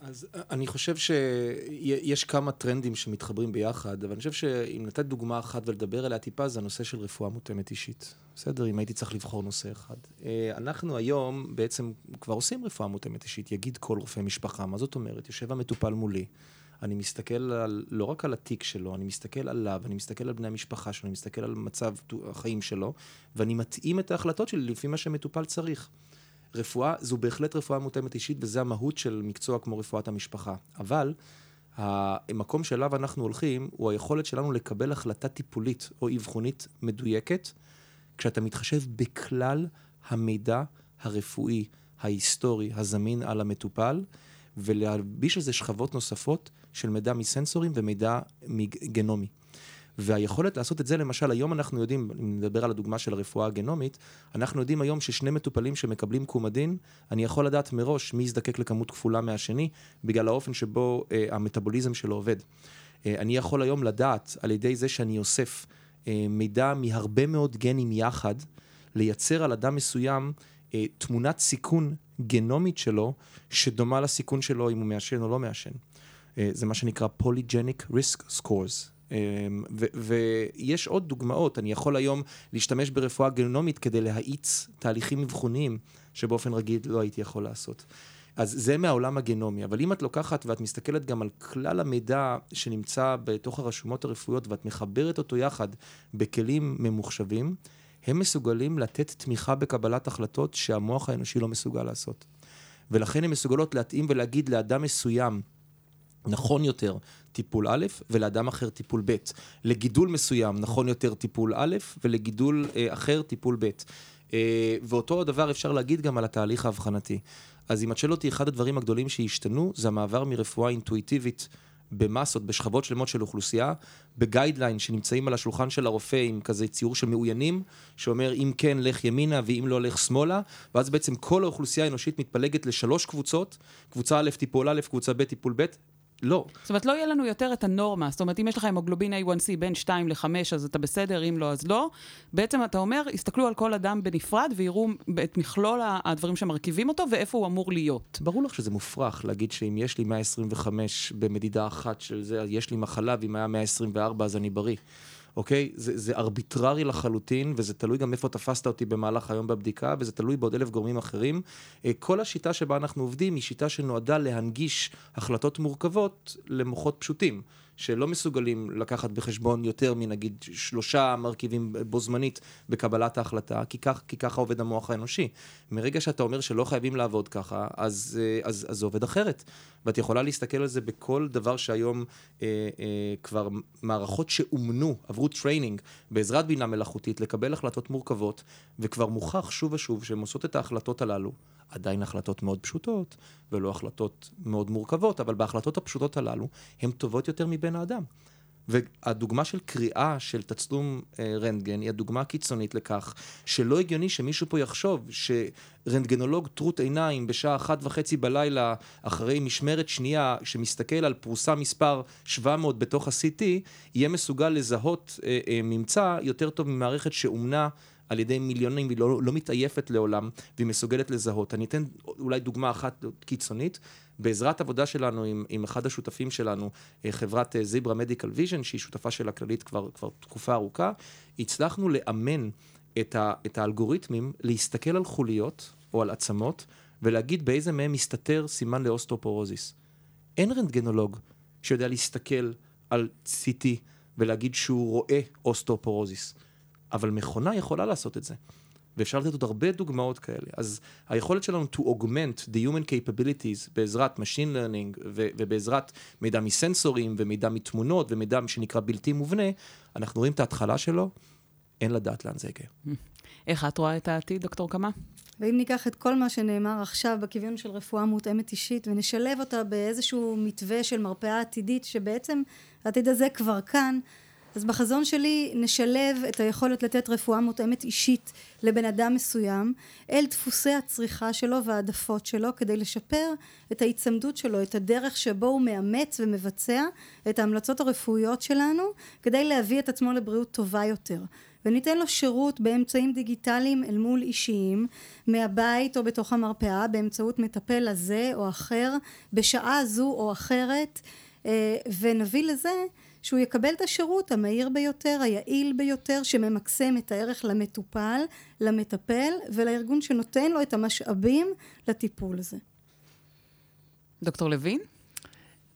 אז אה, אני חושב שיש כמה טרנדים שמתחברים ביחד, אבל אני חושב שאם לתת דוגמה אחת ולדבר עליה טיפה, זה הנושא של רפואה מותאמת אישית. בסדר, אם הייתי צריך לבחור נושא אחד. אה, אנחנו היום בעצם כבר עושים רפואה מותאמת אישית, יגיד כל רופא משפחה. מה זאת אומרת? יושב המטופל מולי, אני מסתכל על, לא רק על התיק שלו, אני מסתכל עליו, אני מסתכל על בני המשפחה שלו, אני מסתכל על מצב החיים שלו, ואני מתאים את ההחלטות שלי לפי מה שמטופל צריך. רפואה זו בהחלט רפואה מותאמת אישית, וזה המהות של מקצוע כמו רפואת המשפחה. אבל המקום שאליו אנחנו הולכים, הוא היכולת שלנו לקבל החלטה טיפולית או אבחונית מדויקת, כשאתה מתחשב בכלל המידע הרפואי, ההיסטורי, הזמין על המטופל, ולהלביש על זה שכבות נוספות של מידע מסנסורים ומידע מגנומי. והיכולת לעשות את זה, למשל, היום אנחנו יודעים, אם נדבר על הדוגמה של הרפואה הגנומית, אנחנו יודעים היום ששני מטופלים שמקבלים קומדין, אני יכול לדעת מראש מי יזדקק לכמות כפולה מהשני, בגלל האופן שבו אה, המטאבוליזם שלו עובד. אה, אני יכול היום לדעת, על ידי זה שאני אוסף אה, מידע מהרבה מאוד גנים יחד, לייצר על אדם מסוים אה, תמונת סיכון גנומית שלו, שדומה לסיכון שלו אם הוא מעשן או לא מעשן. אה, זה מה שנקרא Polygenic Risk Scores. אמ, ויש עוד דוגמאות, אני יכול היום להשתמש ברפואה גנומית כדי להאיץ תהליכים אבחוניים שבאופן רגיל לא הייתי יכול לעשות. אז זה מהעולם הגנומי, אבל אם את לוקחת ואת מסתכלת גם על כלל המידע שנמצא בתוך הרשומות הרפואיות ואת מחברת אותו יחד בכלים ממוחשבים, הם מסוגלים לתת תמיכה בקבלת החלטות שהמוח האנושי לא מסוגל לעשות. ולכן הן מסוגלות להתאים ולהגיד לאדם מסוים, נכון יותר טיפול א', ולאדם אחר טיפול ב'. לגידול מסוים נכון יותר טיפול א', ולגידול אה, אחר טיפול ב'. אה, ואותו הדבר אפשר להגיד גם על התהליך האבחנתי. אז אם את שואל אותי, אחד הדברים הגדולים שהשתנו, זה המעבר מרפואה אינטואיטיבית במסות, בשכבות שלמות של אוכלוסייה, בגיידליין שנמצאים על השולחן של הרופא עם כזה ציור של מאוינים, שאומר אם כן לך ימינה ואם לא לך שמאלה, ואז בעצם כל האוכלוסייה האנושית מתפלגת לשלוש קבוצות, קבוצה א' טיפול א', קבוצה ב' טיפול ב', לא. זאת אומרת, לא יהיה לנו יותר את הנורמה. זאת אומרת, אם יש לך המוגלובין A1C בין 2 ל-5, אז אתה בסדר, אם לא, אז לא. בעצם אתה אומר, יסתכלו על כל אדם בנפרד ויראו את מכלול הדברים שמרכיבים אותו ואיפה הוא אמור להיות. ברור לך שזה מופרך להגיד שאם יש לי 125 במדידה אחת של זה, יש לי מחלה, ואם היה 124 אז אני בריא. אוקיי? זה, זה ארביטררי לחלוטין, וזה תלוי גם איפה תפסת אותי במהלך היום בבדיקה, וזה תלוי בעוד אלף גורמים אחרים. אה, כל השיטה שבה אנחנו עובדים היא שיטה שנועדה להנגיש החלטות מורכבות למוחות פשוטים. שלא מסוגלים לקחת בחשבון יותר מנגיד שלושה מרכיבים בו זמנית בקבלת ההחלטה, כי, כך, כי ככה עובד המוח האנושי. מרגע שאתה אומר שלא חייבים לעבוד ככה, אז, אה, אז, אז זה עובד אחרת. ואת יכולה להסתכל על זה בכל דבר שהיום אה, אה, כבר מערכות שאומנו, עברו training בעזרת בינה מלאכותית לקבל החלטות מורכבות, וכבר מוכח שוב ושוב שהן עושות את ההחלטות הללו. עדיין החלטות מאוד פשוטות, ולא החלטות מאוד מורכבות, אבל בהחלטות הפשוטות הללו, הן טובות יותר מבין האדם. והדוגמה של קריאה של תצלום אה, רנטגן היא הדוגמה הקיצונית לכך שלא הגיוני שמישהו פה יחשוב שרנטגנולוג טרוט עיניים בשעה אחת וחצי בלילה אחרי משמרת שנייה שמסתכל על פרוסה מספר 700 בתוך ה-CT יהיה מסוגל לזהות אה, אה, ממצא יותר טוב ממערכת שאומנה על ידי מיליונים, היא לא, לא מתעייפת לעולם, והיא מסוגלת לזהות. אני אתן אולי דוגמה אחת קיצונית. בעזרת עבודה שלנו עם, עם אחד השותפים שלנו, אה, חברת זיברה מדיקל ויז'ן, שהיא שותפה של הכללית כבר, כבר תקופה ארוכה, הצלחנו לאמן את, ה, את האלגוריתמים להסתכל על חוליות או על עצמות, ולהגיד באיזה מהם מסתתר סימן לאוסטרופורוזיס. אין רנטגנולוג שיודע להסתכל על CT ולהגיד שהוא רואה אוסטרופורוזיס. אבל מכונה יכולה לעשות את זה. ואפשר לתת עוד הרבה דוגמאות כאלה. אז היכולת שלנו to augment the human capabilities בעזרת Machine Learning ו- ובעזרת מידע מסנסורים ומידע מתמונות ומידע שנקרא בלתי מובנה, אנחנו רואים את ההתחלה שלו, אין לדעת לאן זה יגיע. איך את רואה את העתיד, דוקטור קמה? ואם ניקח את כל מה שנאמר עכשיו בכיוון של רפואה מותאמת אישית ונשלב אותה באיזשהו מתווה של מרפאה עתידית, שבעצם העתיד הזה כבר כאן, אז בחזון שלי נשלב את היכולת לתת רפואה מותאמת אישית לבן אדם מסוים אל דפוסי הצריכה שלו והעדפות שלו כדי לשפר את ההיצמדות שלו, את הדרך שבו הוא מאמץ ומבצע את ההמלצות הרפואיות שלנו כדי להביא את עצמו לבריאות טובה יותר. וניתן לו שירות באמצעים דיגיטליים אל מול אישיים מהבית או בתוך המרפאה באמצעות מטפל הזה או אחר בשעה זו או אחרת אה, ונביא לזה שהוא יקבל את השירות המהיר ביותר, היעיל ביותר, שממקסם את הערך למטופל, למטפל ולארגון שנותן לו את המשאבים לטיפול הזה. דוקטור לוין?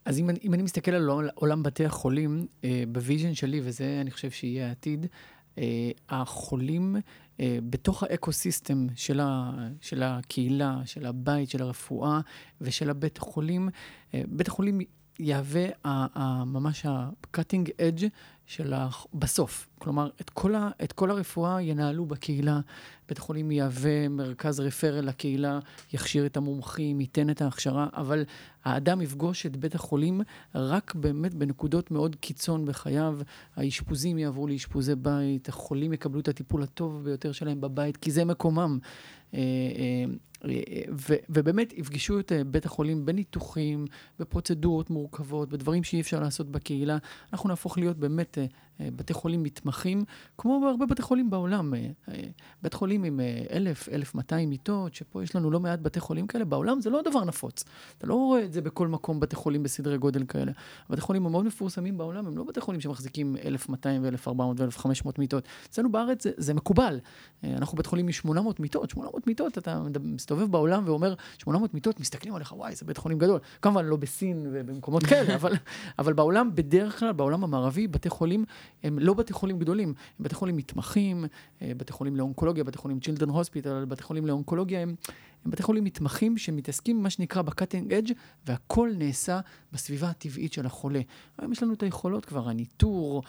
אז אם, אם אני מסתכל על עולם בתי החולים, אה, ב vision שלי, וזה אני חושב שיהיה העתיד, אה, החולים אה, בתוך האקו-סיסטם של, ה, של הקהילה, של הבית, של הרפואה ושל הבית החולים, אה, בית החולים יהווה ממש ה-cutting edge של ה... בסוף. כלומר, את כל, ה, את כל הרפואה ינהלו בקהילה. בית החולים יהווה מרכז רפרל לקהילה, יכשיר את המומחים, ייתן את ההכשרה, אבל האדם יפגוש את בית החולים רק באמת בנקודות מאוד קיצון בחייו. האשפוזים יעברו לאשפוזי בית, החולים יקבלו את הטיפול הטוב ביותר שלהם בבית, כי זה מקומם. אה, אה, ובאמת יפגשו את אה, בית החולים בניתוחים, בפרוצדורות מורכבות, בדברים שאי אפשר לעשות בקהילה. אנחנו נהפוך להיות באמת אה, בתי חולים מתמחים, כמו בהרבה בתי חולים בעולם. אה, בית חולים עם אלף, אלף מאתיים מיטות, שפה יש לנו לא מעט בתי חולים כאלה, בעולם זה לא דבר נפוץ. אתה לא רואה את זה בכל מקום, בתי חולים בסדרי גודל כאלה. בתי חולים המאוד מפורסמים בעולם הם לא בתי חולים שמחזיקים 1,200 ו-1,400 ו-1,500 מיטות. אצלנו בארץ זה, זה מקובל. אנחנו בית חולים מ-800 מיטות, 800 מיטות, אתה מסתובב בעולם ואומר, 800 מיטות, מסתכלים עליך, וואי, זה בית חולים גדול. כמובן, לא בסין ובמקומות כאלה, אבל, אבל בעולם, בדרך כלל, בעולם המערבי, בתי חולים הם לא בתי חולים גדולים, הם בתי חולים מתמחים, אה, בתי חולים לאונקולוגיה, בתי חולים children hospital, בתי חולים לאונקולוגיה, הם הם בתי חולים מתמחים שמתעסקים במה שנקרא ב cutting edge והכל נעשה בסביבה הטבעית של החולה. היום יש לנו את היכולות כבר, הניטור,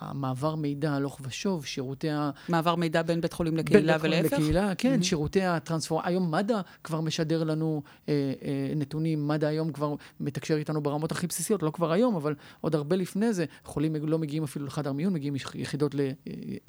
המעבר מידע הלוך ושוב, שירותי ה... מעבר מידע בין בית חולים לקהילה ולהפך? בין בית חולים לקהילה, כן, mm-hmm. שירותי הטרנספורמציה. היום מד"א כבר משדר לנו אה, אה, נתונים, מד"א היום כבר מתקשר איתנו ברמות הכי בסיסיות, לא כבר היום, אבל עוד הרבה לפני זה, חולים לא מגיעים אפילו לחדר מיון, מגיעים יחידות ל, אה,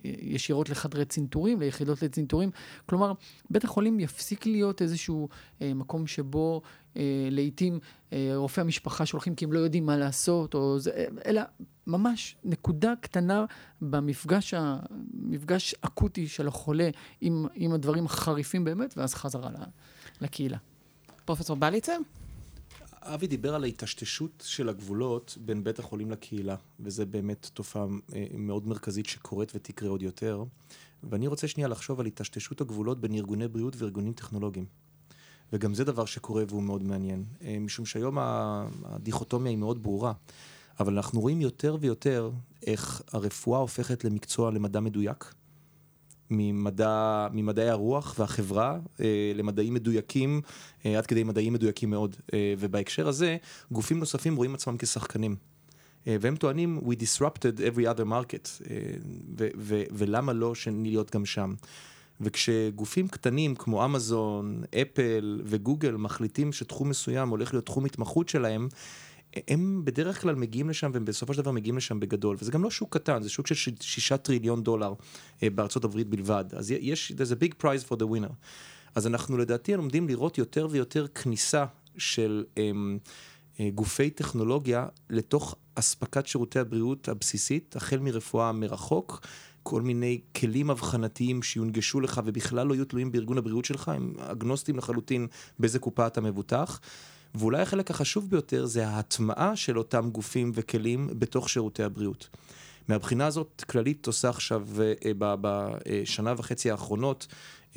ישירות לחדרי צנתורים, ליחידות לצנתורים. כלומר, בית החולים יפסיק להיות איזשהו אה, מקום שבו אה, לעתים אה, רופאי המשפחה שולחים כי הם לא יודעים מה לעשות, או זה, אלא ממש נקודה קטנה במפגש המפגש אקוטי של החולה עם, עם הדברים החריפים באמת, ואז חזרה לקהילה. פרופסור בליצר? אבי דיבר על ההיטשטשות של הגבולות בין בית החולים לקהילה, וזה באמת תופעה אה, מאוד מרכזית שקורית ותקרה עוד יותר. ואני רוצה שנייה לחשוב על היטשטשות הגבולות בין ארגוני בריאות וארגונים טכנולוגיים. וגם זה דבר שקורה והוא מאוד מעניין. משום שהיום הדיכוטומיה היא מאוד ברורה, אבל אנחנו רואים יותר ויותר איך הרפואה הופכת למקצוע למדע מדויק. ממדע, ממדעי הרוח והחברה אה, למדעים מדויקים, אה, עד כדי מדעים מדויקים מאוד. אה, ובהקשר הזה, גופים נוספים רואים עצמם כשחקנים. והם טוענים, we disrupted every other market, ו- ו- ולמה לא שנהיות גם שם. וכשגופים קטנים כמו אמזון, אפל וגוגל מחליטים שתחום מסוים הולך להיות תחום התמחות שלהם, הם בדרך כלל מגיעים לשם, והם בסופו של דבר מגיעים לשם בגדול. וזה גם לא שוק קטן, זה שוק של שישה טריליון דולר אה, בארצות הברית בלבד. אז יש, there's a big prize for the winner. אז אנחנו לדעתי לומדים לראות יותר ויותר כניסה של הם, אה, גופי טכנולוגיה לתוך אספקת שירותי הבריאות הבסיסית, החל מרפואה מרחוק. כל מיני כלים אבחנתיים שיונגשו לך ובכלל לא יהיו תלויים בארגון הבריאות שלך, הם אגנוסטיים לחלוטין באיזה קופה אתה מבוטח. ואולי החלק החשוב ביותר זה ההטמעה של אותם גופים וכלים בתוך שירותי הבריאות. מהבחינה הזאת, כללית עושה עכשיו אה, בשנה וחצי האחרונות,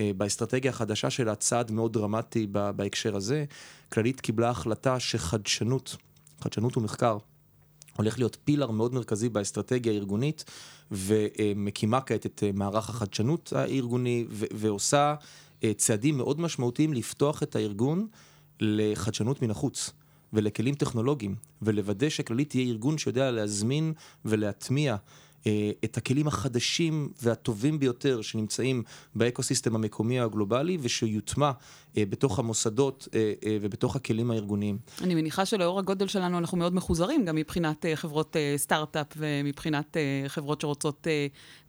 אה, באסטרטגיה החדשה שלה, צעד מאוד דרמטי בהקשר הזה. כללית קיבלה החלטה שחדשנות, חדשנות ומחקר, הולך להיות פילר מאוד מרכזי באסטרטגיה הארגונית, ומקימה כעת את אה, מערך החדשנות הארגוני, ועושה צעדים מאוד משמעותיים לפתוח את הארגון. לחדשנות מן החוץ ולכלים טכנולוגיים, ולוודא שכללית תהיה ארגון שיודע להזמין ולהטמיע אה, את הכלים החדשים והטובים ביותר שנמצאים באקוסיסטם המקומי הגלובלי ושיוטמע בתוך המוסדות אה, ובתוך הכלים הארגוניים. אני מניחה שלאור הגודל שלנו אנחנו מאוד מחוזרים, גם מבחינת חברות סטארט-אפ ומבחינת חברות שרוצות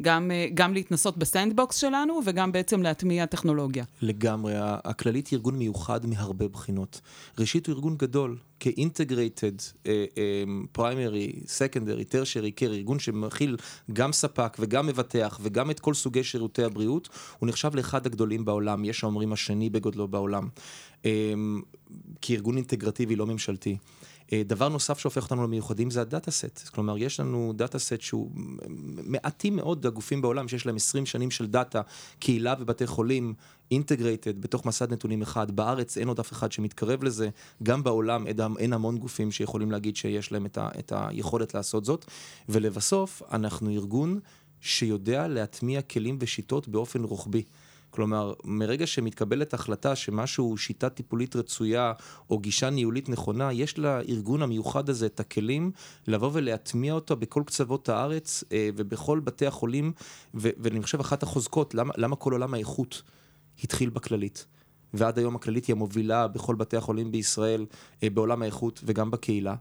גם, גם להתנסות ב sandbox שלנו וגם בעצם להטמיע טכנולוגיה. לגמרי. הכללית היא ארגון מיוחד מהרבה בחינות. ראשית הוא ארגון גדול, כ-integrated primary, secondary, tertiary care, ארגון שמכיל גם ספק וגם מבטח וגם את כל סוגי שירותי הבריאות, הוא נחשב לאחד הגדולים בעולם, יש האומרים השני בגודלו בעולם, אמ, כארגון אינטגרטיבי לא ממשלתי. אה, דבר נוסף שהופך אותנו למיוחדים זה ה data set. כלומר, יש לנו data set שהוא מעטים מאוד הגופים בעולם שיש להם 20 שנים של דאטה, קהילה ובתי חולים, integrated בתוך מסד נתונים אחד. בארץ אין עוד אף אחד שמתקרב לזה. גם בעולם אין המון גופים שיכולים להגיד שיש להם את, ה, את היכולת לעשות זאת. ולבסוף, אנחנו ארגון שיודע להטמיע כלים ושיטות באופן רוחבי. כלומר, מרגע שמתקבלת החלטה שמשהו שיטה טיפולית רצויה או גישה ניהולית נכונה, יש לארגון המיוחד הזה את הכלים לבוא ולהטמיע אותו בכל קצוות הארץ אה, ובכל בתי החולים, ואני חושב אחת החוזקות, למה, למה כל עולם האיכות התחיל בכללית. ועד היום הכללית היא המובילה בכל בתי החולים בישראל, אה, בעולם האיכות וגם בקהילה.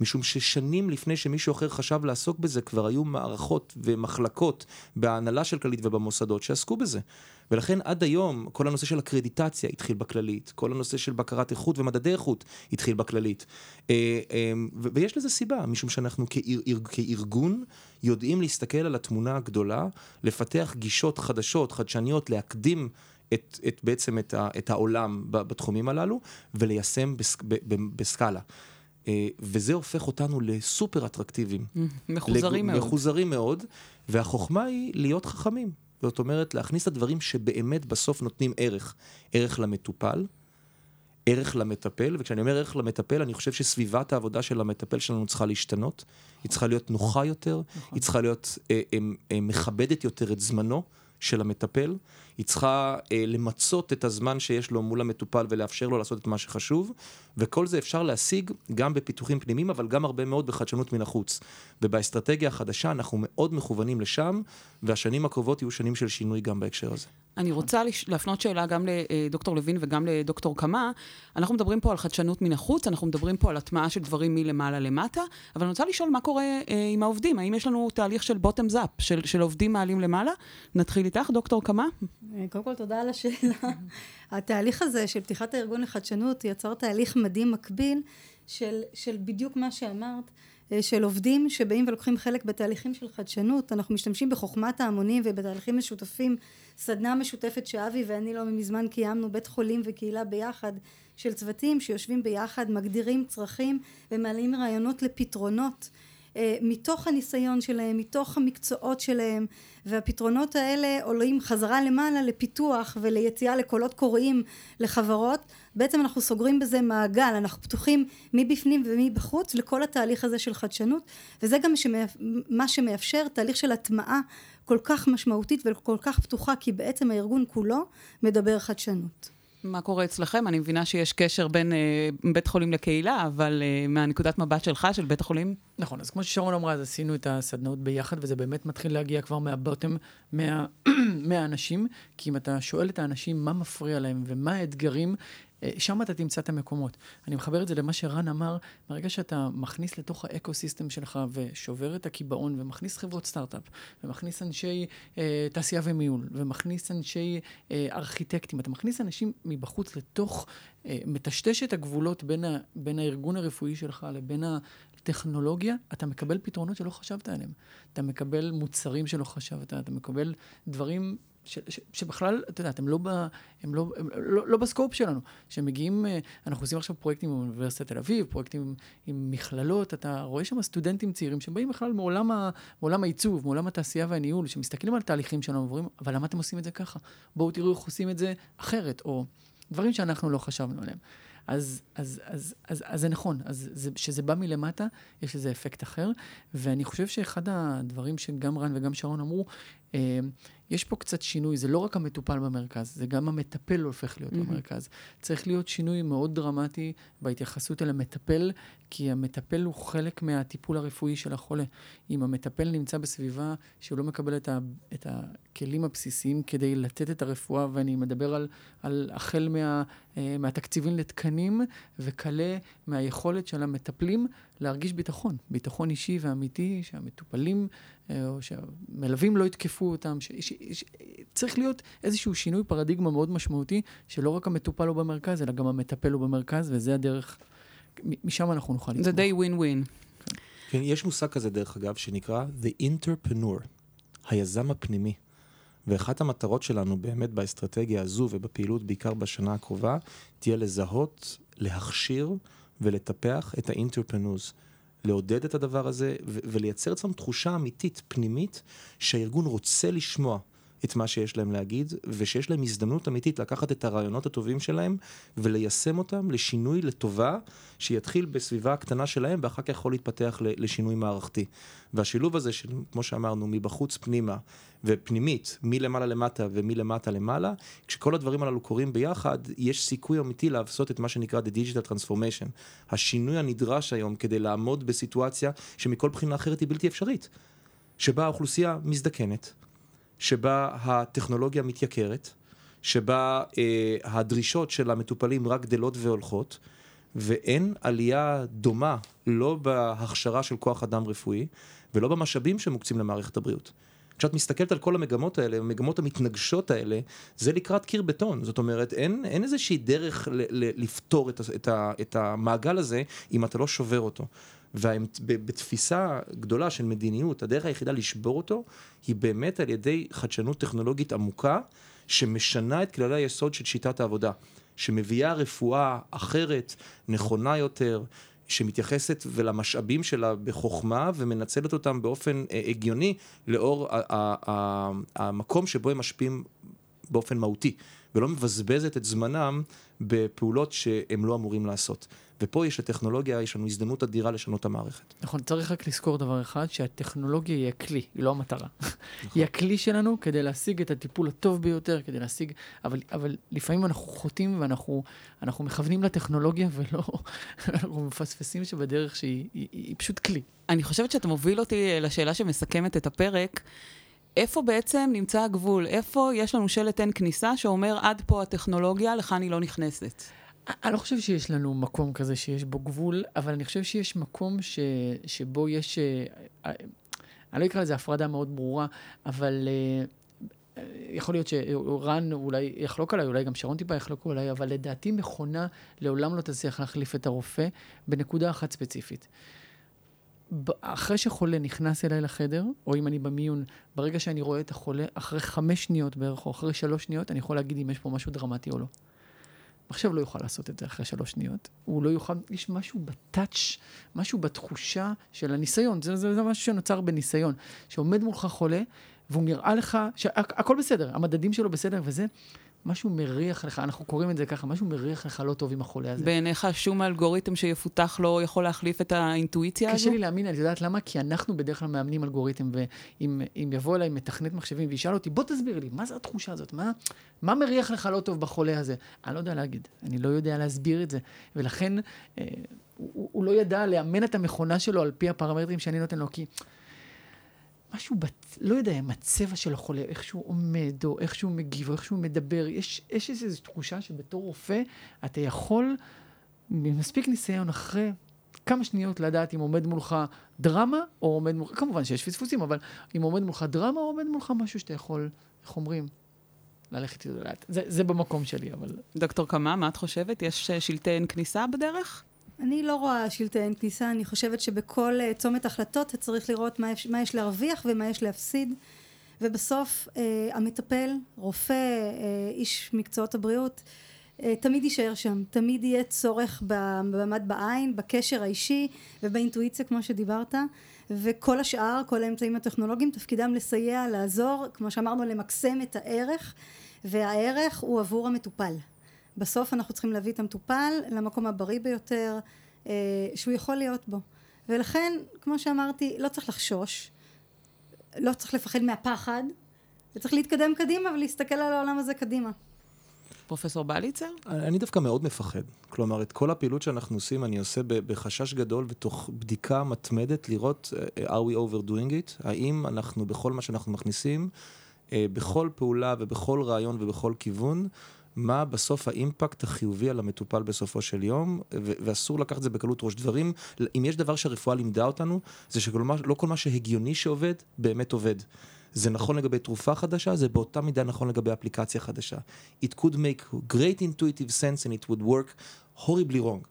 משום ששנים לפני שמישהו אחר חשב לעסוק בזה, כבר היו מערכות ומחלקות בהנהלה של כללית ובמוסדות שעסקו בזה. ולכן עד היום כל הנושא של הקרדיטציה התחיל בכללית, כל הנושא של בקרת איכות ומדדי איכות התחיל בכללית. אה, אה, ויש לזה סיבה, משום שאנחנו כארגון יודעים להסתכל על התמונה הגדולה, לפתח גישות חדשות, חדשניות, להקדים את, את בעצם את, ה, את העולם בתחומים הללו וליישם בסק, ב, ב, בסקאלה. אה, וזה הופך אותנו לסופר אטרקטיביים. מחוזרים לג... מאוד. מחוזרים מאוד, והחוכמה היא להיות חכמים. זאת אומרת, להכניס את הדברים שבאמת בסוף נותנים ערך. ערך למטופל, ערך למטפל, וכשאני אומר ערך למטפל, אני חושב שסביבת העבודה של המטפל שלנו צריכה להשתנות. היא צריכה להיות נוחה יותר, נכון. היא צריכה להיות אה, אה, אה, מכבדת יותר את זמנו. של המטפל, היא צריכה אה, למצות את הזמן שיש לו מול המטופל ולאפשר לו לעשות את מה שחשוב, וכל זה אפשר להשיג גם בפיתוחים פנימיים, אבל גם הרבה מאוד בחדשנות מן החוץ. ובאסטרטגיה החדשה אנחנו מאוד מכוונים לשם, והשנים הקרובות יהיו שנים של שינוי גם בהקשר הזה. אני רוצה להפנות שאלה גם לדוקטור לוין וגם לדוקטור קמה. אנחנו מדברים פה על חדשנות מן החוץ, אנחנו מדברים פה על הטמעה של דברים מלמעלה למטה, אבל אני רוצה לשאול מה קורה אה, עם העובדים. האם יש לנו תהליך של בוטם זאפ, של, של עובדים מעלים למעלה? נתחיל איתך, דוקטור קמה. אה, קודם כל, תודה על השאלה. התהליך הזה של פתיחת הארגון לחדשנות יצר תהליך מדהים מקביל של, של בדיוק מה שאמרת. אה, של עובדים שבאים ולוקחים חלק בתהליכים של חדשנות. אנחנו משתמשים בחוכמת ההמונים ובתהליכים משותפים. סדנה משותפת שאבי ואני לא מזמן קיימנו, בית חולים וקהילה ביחד, של צוותים שיושבים ביחד, מגדירים צרכים ומעלים רעיונות לפתרונות. אה, מתוך הניסיון שלהם, מתוך המקצועות שלהם, והפתרונות האלה עולים חזרה למעלה לפיתוח וליציאה לקולות קוראים לחברות. בעצם אנחנו סוגרים בזה מעגל, אנחנו פתוחים מבפנים ומבחוץ לכל התהליך הזה של חדשנות, וזה גם מה שמאפשר תהליך של הטמעה כל כך משמעותית וכל כך פתוחה, כי בעצם הארגון כולו מדבר חדשנות. מה קורה אצלכם? אני מבינה שיש קשר בין אה, בית חולים לקהילה, אבל אה, מהנקודת מבט שלך, של בית החולים? נכון, אז כמו ששרון אמרה, אז עשינו את הסדנאות ביחד, וזה באמת מתחיל להגיע כבר מה bottom, מה, מהאנשים, כי אם אתה שואל את האנשים מה מפריע להם ומה האתגרים, שם אתה תמצא את המקומות. אני מחבר את זה למה שרון אמר, ברגע שאתה מכניס לתוך ה eco-system שלך ושובר את הקיבעון ומכניס חברות סטארט-אפ, ומכניס אנשי אה, תעשייה ומיול, ומכניס אנשי אה, ארכיטקטים, אתה מכניס אנשים מבחוץ לתוך, אה, מטשטש את הגבולות בין, ה, בין הארגון הרפואי שלך לבין הטכנולוגיה, אתה מקבל פתרונות שלא חשבת עליהם. אתה מקבל מוצרים שלא חשבת, אתה מקבל דברים ש, ש, שבכלל, אתה יודע, הם, לא, ב, הם, לא, הם לא, לא בסקופ שלנו. שמגיעים, אה, אנחנו עושים עכשיו פרויקטים עם אוניברסיטת תל אביב, פרויקטים עם, עם מכללות, אתה רואה שם סטודנטים צעירים שבאים בכלל מעולם, ה, מעולם העיצוב, מעולם התעשייה והניהול, שמסתכלים על תהליכים שלנו ואומרים, אבל למה אתם עושים את זה ככה? בואו תראו איך עושים את זה אחרת, או דברים שאנחנו לא חשבנו עליהם. אז, אז, אז, אז, אז זה נכון, אז זה, שזה בא מלמטה, יש לזה אפקט אחר, ואני חושב שאחד הדברים שגם רן וגם שרון אמרו, אה, יש פה קצת שינוי, זה לא רק המטופל במרכז, זה גם המטפל הופך להיות mm-hmm. במרכז. צריך להיות שינוי מאוד דרמטי בהתייחסות אל המטפל, כי המטפל הוא חלק מהטיפול הרפואי של החולה. אם המטפל נמצא בסביבה שהוא לא מקבל את, ה, את הכלים הבסיסיים כדי לתת את הרפואה, ואני מדבר על, על החל מה, מהתקציבים לתקנים, וכלה מהיכולת של המטפלים להרגיש ביטחון, ביטחון אישי ואמיתי, שהמטופלים אה, או שהמלווים לא יתקפו אותם, ש, ש, ש, צריך להיות איזשהו שינוי פרדיגמה מאוד משמעותי, שלא רק המטופל הוא במרכז, אלא גם המטפל הוא במרכז, וזה הדרך, משם אנחנו נוכל לצמוח. זה די ווין ווין. כן, יש מושג כזה, דרך אגב, שנקרא The Interpreneur, היזם הפנימי. ואחת המטרות שלנו באמת באסטרטגיה הזו ובפעילות, בעיקר בשנה הקרובה, תהיה לזהות, להכשיר ולטפח את האינטרפנוז. לעודד את הדבר הזה ולייצר אצלם תחושה אמיתית, פנימית, שהארגון רוצה לשמוע את מה שיש להם להגיד, ושיש להם הזדמנות אמיתית לקחת את הרעיונות הטובים שלהם וליישם אותם לשינוי לטובה, שיתחיל בסביבה הקטנה שלהם ואחר כך יכול להתפתח לשינוי מערכתי. והשילוב הזה של, כמו שאמרנו, מבחוץ פנימה ופנימית, מלמעלה למטה ומלמטה למעלה, כשכל הדברים הללו קורים ביחד, יש סיכוי אמיתי לעשות את מה שנקרא The Digital Transformation. השינוי הנדרש היום כדי לעמוד בסיטואציה שמכל בחינה אחרת היא בלתי אפשרית. שבה האוכלוסייה מזדקנת, שבה הטכנולוגיה מתייקרת, שבה אה, הדרישות של המטופלים רק גדלות והולכות, ואין עלייה דומה, לא בהכשרה של כוח אדם רפואי, ולא במשאבים שמוקצים למערכת הבריאות. כשאת מסתכלת על כל המגמות האלה, המגמות המתנגשות האלה, זה לקראת קיר בטון. זאת אומרת, אין, אין איזושהי דרך ל, ל, לפתור את, את, את המעגל הזה אם אתה לא שובר אותו. ובתפיסה גדולה של מדיניות, הדרך היחידה לשבור אותו היא באמת על ידי חדשנות טכנולוגית עמוקה, שמשנה את כללי היסוד של שיטת העבודה, שמביאה רפואה אחרת, נכונה יותר, שמתייחסת ולמשאבים שלה בחוכמה ומנצלת אותם באופן אה, הגיוני לאור המקום שבו הם משפיעים באופן מהותי, ולא מבזבזת את זמנם בפעולות שהם לא אמורים לעשות. ופה יש לטכנולוגיה, יש לנו הזדמנות אדירה לשנות את המערכת. נכון, צריך רק לזכור דבר אחד, שהטכנולוגיה היא הכלי, היא לא המטרה. נכון. היא הכלי שלנו כדי להשיג את הטיפול הטוב ביותר, כדי להשיג, אבל, אבל לפעמים אנחנו חוטאים ואנחנו אנחנו מכוונים לטכנולוגיה ולא, אנחנו מפספסים שבדרך שהיא היא, היא, היא פשוט כלי. אני חושבת שאתה מוביל אותי לשאלה שמסכמת את הפרק. איפה בעצם נמצא הגבול? איפה יש לנו שלט אין כניסה שאומר עד פה הטכנולוגיה, לכאן היא לא נכנסת? אני לא חושב שיש לנו מקום כזה שיש בו גבול, אבל אני חושב שיש מקום ש, שבו יש, אה, אה, אני לא אקרא לזה הפרדה מאוד ברורה, אבל אה, יכול להיות שרן אולי יחלוק עליי, אולי גם שרון טיפה יחלוק עליי, אבל לדעתי מכונה לעולם לא תצליח להחליף את הרופא בנקודה אחת ספציפית. אחרי שחולה נכנס אליי לחדר, או אם אני במיון, ברגע שאני רואה את החולה, אחרי חמש שניות בערך, או אחרי שלוש שניות, אני יכול להגיד אם יש פה משהו דרמטי או לא. מחשב לא יוכל לעשות את זה אחרי שלוש שניות. הוא לא יוכל, יש משהו בטאץ', משהו בתחושה של הניסיון. זה, זה, זה משהו שנוצר בניסיון. שעומד מולך חולה, והוא נראה לך שהכל בסדר, המדדים שלו בסדר וזה. משהו מריח לך, אנחנו קוראים את זה ככה, משהו מריח לך לא טוב עם החולה הזה. בעיניך שום אלגוריתם שיפותח לא יכול להחליף את האינטואיציה הזו? קשה לי להאמין, אני יודעת למה? כי אנחנו בדרך כלל מאמנים אלגוריתם, ואם יבוא אליי מתכנת מחשבים וישאל אותי, בוא תסביר לי, מה זה התחושה הזאת? מה, מה מריח לך לא טוב בחולה הזה? אני לא יודע להגיד, אני לא יודע להסביר את זה. ולכן, אה, הוא, הוא לא ידע לאמן את המכונה שלו על פי הפרמטרים שאני נותן לו, כי... משהו, בת, לא יודע, עם הצבע של החולה, איך שהוא עומד, או איך שהוא מגיב, או איך שהוא מדבר. יש, יש איזו תחושה שבתור רופא אתה יכול, ממספיק ניסיון אחרי כמה שניות לדעת אם עומד מולך דרמה, או עומד מולך, כמובן שיש פספוסים, אבל אם עומד מולך דרמה, או עומד מולך משהו שאתה יכול, איך אומרים? ללכת איתו לאט. זה, זה במקום שלי, אבל... דוקטור קמה, מה את חושבת? יש אה, שלטי אין כניסה בדרך? אני לא רואה שלטי אין כניסה, אני חושבת שבכל uh, צומת החלטות אתה צריך לראות מה יש, מה יש להרוויח ומה יש להפסיד. ובסוף uh, המטפל, רופא, uh, איש מקצועות הבריאות uh, תמיד יישאר שם, תמיד יהיה צורך במבט בעין, בקשר האישי ובאינטואיציה כמו שדיברת. וכל השאר, כל האמצעים הטכנולוגיים תפקידם לסייע, לעזור, כמו שאמרנו למקסם את הערך. והערך הוא עבור המטופל בסוף אנחנו צריכים להביא את המטופל למקום הבריא ביותר אה, שהוא יכול להיות בו ולכן כמו שאמרתי לא צריך לחשוש לא צריך לפחד מהפחד וצריך להתקדם קדימה ולהסתכל על העולם הזה קדימה. פרופסור בליצר? אני דווקא מאוד מפחד. כלומר, את כל הפעילות שאנחנו עושים, אני עושה בחשש גדול ותוך בדיקה מתמדת לראות uh, are we overdoing it? האם אנחנו בכל מה שאנחנו מכניסים, uh, בכל פעולה ובכל רעיון ובכל כיוון, מה בסוף האימפקט החיובי על המטופל בסופו של יום, ואסור לקחת את זה בקלות ראש. דברים, אם יש דבר שהרפואה לימדה אותנו, זה שלא כל מה שהגיוני שעובד, באמת עובד. זה נכון לגבי תרופה חדשה, זה באותה מידה נכון לגבי אפליקציה חדשה. It could make great intuitive sense and it would work horribly wrong.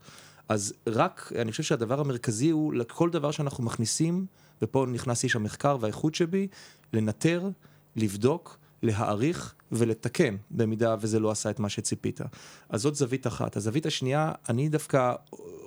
אז רק, אני חושב שהדבר המרכזי הוא לכל דבר שאנחנו מכניסים, ופה נכנס איש המחקר והאיכות שבי, לנטר, לבדוק, להעריך ולתקן, במידה וזה לא עשה את מה שציפית. אז זאת זווית אחת. הזווית השנייה, אני דווקא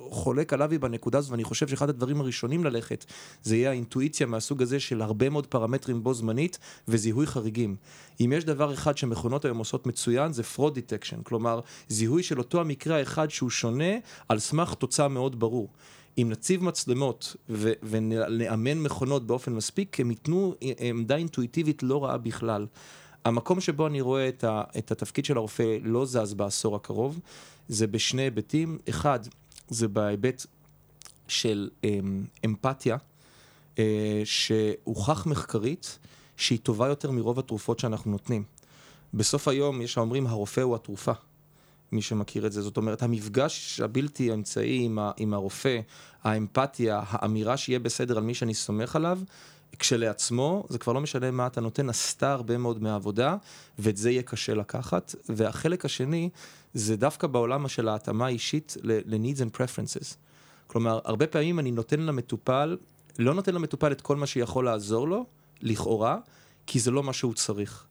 חולק על אבי בנקודה הזאת, ואני חושב שאחד הדברים הראשונים ללכת, זה יהיה האינטואיציה מהסוג הזה של הרבה מאוד פרמטרים בו זמנית וזיהוי חריגים. אם יש דבר אחד שמכונות היום עושות מצוין, זה fraud detection, כלומר, זיהוי של אותו המקרה האחד שהוא שונה, על סמך תוצאה מאוד ברור. אם נציב מצלמות ו- ונאמן מכונות באופן מספיק, הם ייתנו עמדה אינטואיטיבית לא רעה בכלל. המקום שבו אני רואה את, ה, את התפקיד של הרופא לא זז בעשור הקרוב, זה בשני היבטים. אחד, זה בהיבט של אמ, אמפתיה, אה, שהוכח מחקרית שהיא טובה יותר מרוב התרופות שאנחנו נותנים. בסוף היום יש האומרים הרופא הוא התרופה. מי שמכיר את זה. זאת אומרת, המפגש הבלתי אמצעי עם, ה, עם הרופא, האמפתיה, האמירה שיהיה בסדר על מי שאני סומך עליו, כשלעצמו, זה כבר לא משנה מה אתה נותן, עשתה הרבה מאוד מהעבודה, ואת זה יהיה קשה לקחת. והחלק השני, זה דווקא בעולם של ההתאמה האישית ל-needs and preferences. כלומר, הרבה פעמים אני נותן למטופל, לא נותן למטופל את כל מה שיכול לעזור לו, לכאורה, כי זה לא מה שהוא צריך.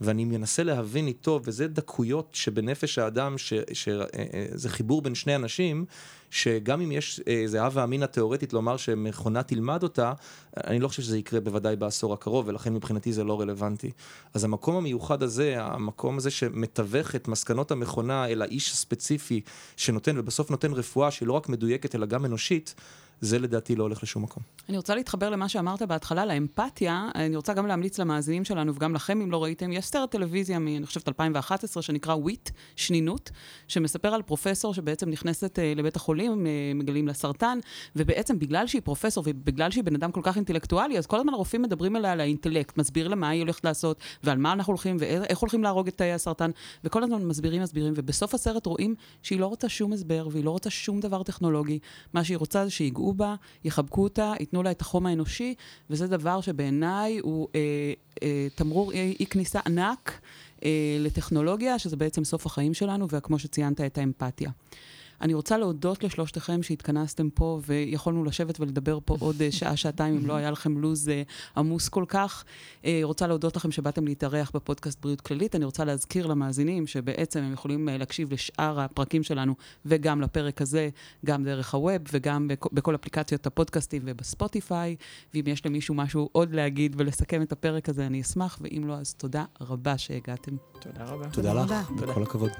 ואני מנסה להבין איתו, וזה דקויות שבנפש האדם, שזה אה, אה, חיבור בין שני אנשים, שגם אם יש איזה הווה אמינא תיאורטית לומר שמכונה תלמד אותה, אני לא חושב שזה יקרה בוודאי בעשור הקרוב, ולכן מבחינתי זה לא רלוונטי. אז המקום המיוחד הזה, המקום הזה שמתווך את מסקנות המכונה אל האיש הספציפי שנותן, ובסוף נותן רפואה שהיא לא רק מדויקת אלא גם אנושית, זה לדעתי לא הולך לשום מקום. אני רוצה להתחבר למה שאמרת בהתחלה, לאמפתיה. אני רוצה גם להמליץ למאזינים שלנו, וגם לכם, אם לא ראיתם, יש סרט טלוויזיה מ, אני חושבת, 2011, שנקרא וויט, שנינות, שמספר על פרופסור שבעצם נכנסת uh, לבית החולים, uh, מגלים לה סרטן, ובעצם בגלל שהיא פרופסור ובגלל שהיא בן אדם כל כך אינטלקטואלי, אז כל הזמן הרופאים מדברים אליה על האינטלקט, מסביר לה מה היא הולכת לעשות, ועל מה אנחנו הולכים, ואיך הולכים להרוג את תאי הסרטן, וכל הזמן מסבירים, מסבירים, ובסוף הסרט רואים שהיא לא רוצה שום הסבר, והיא לא רוצה שום דבר טכנולוגי. מה שהיא רוצה זה שיגעו בה, יחבקו אותה, ייתנו לה את החום האנושי, וזה דבר שבעיניי הוא אה, אה, תמרור אי, אי כניסה ענק אה, לטכנולוגיה, שזה בעצם סוף החיים שלנו, וכמו שציינת, את האמפתיה. אני רוצה להודות לשלושתכם שהתכנסתם פה, ויכולנו לשבת ולדבר פה עוד אה, שעה, שעתיים, אם לא היה לכם לו"ז אה, עמוס כל כך. אה, רוצה להודות לכם שבאתם להתארח בפודקאסט בריאות כללית. אני רוצה להזכיר למאזינים שבעצם הם יכולים להקשיב לשאר הפרקים שלנו, וגם לפרק הזה, גם דרך הווב, וגם בכ- בכל אפליקציות הפודקאסטים ובספוטיפיי. ואם יש למישהו משהו עוד להגיד ולסכם את הפרק הזה, אני אשמח, ואם לא, אז תודה רבה שהגעתם. תודה רבה. תודה לך. וכל הכבוד.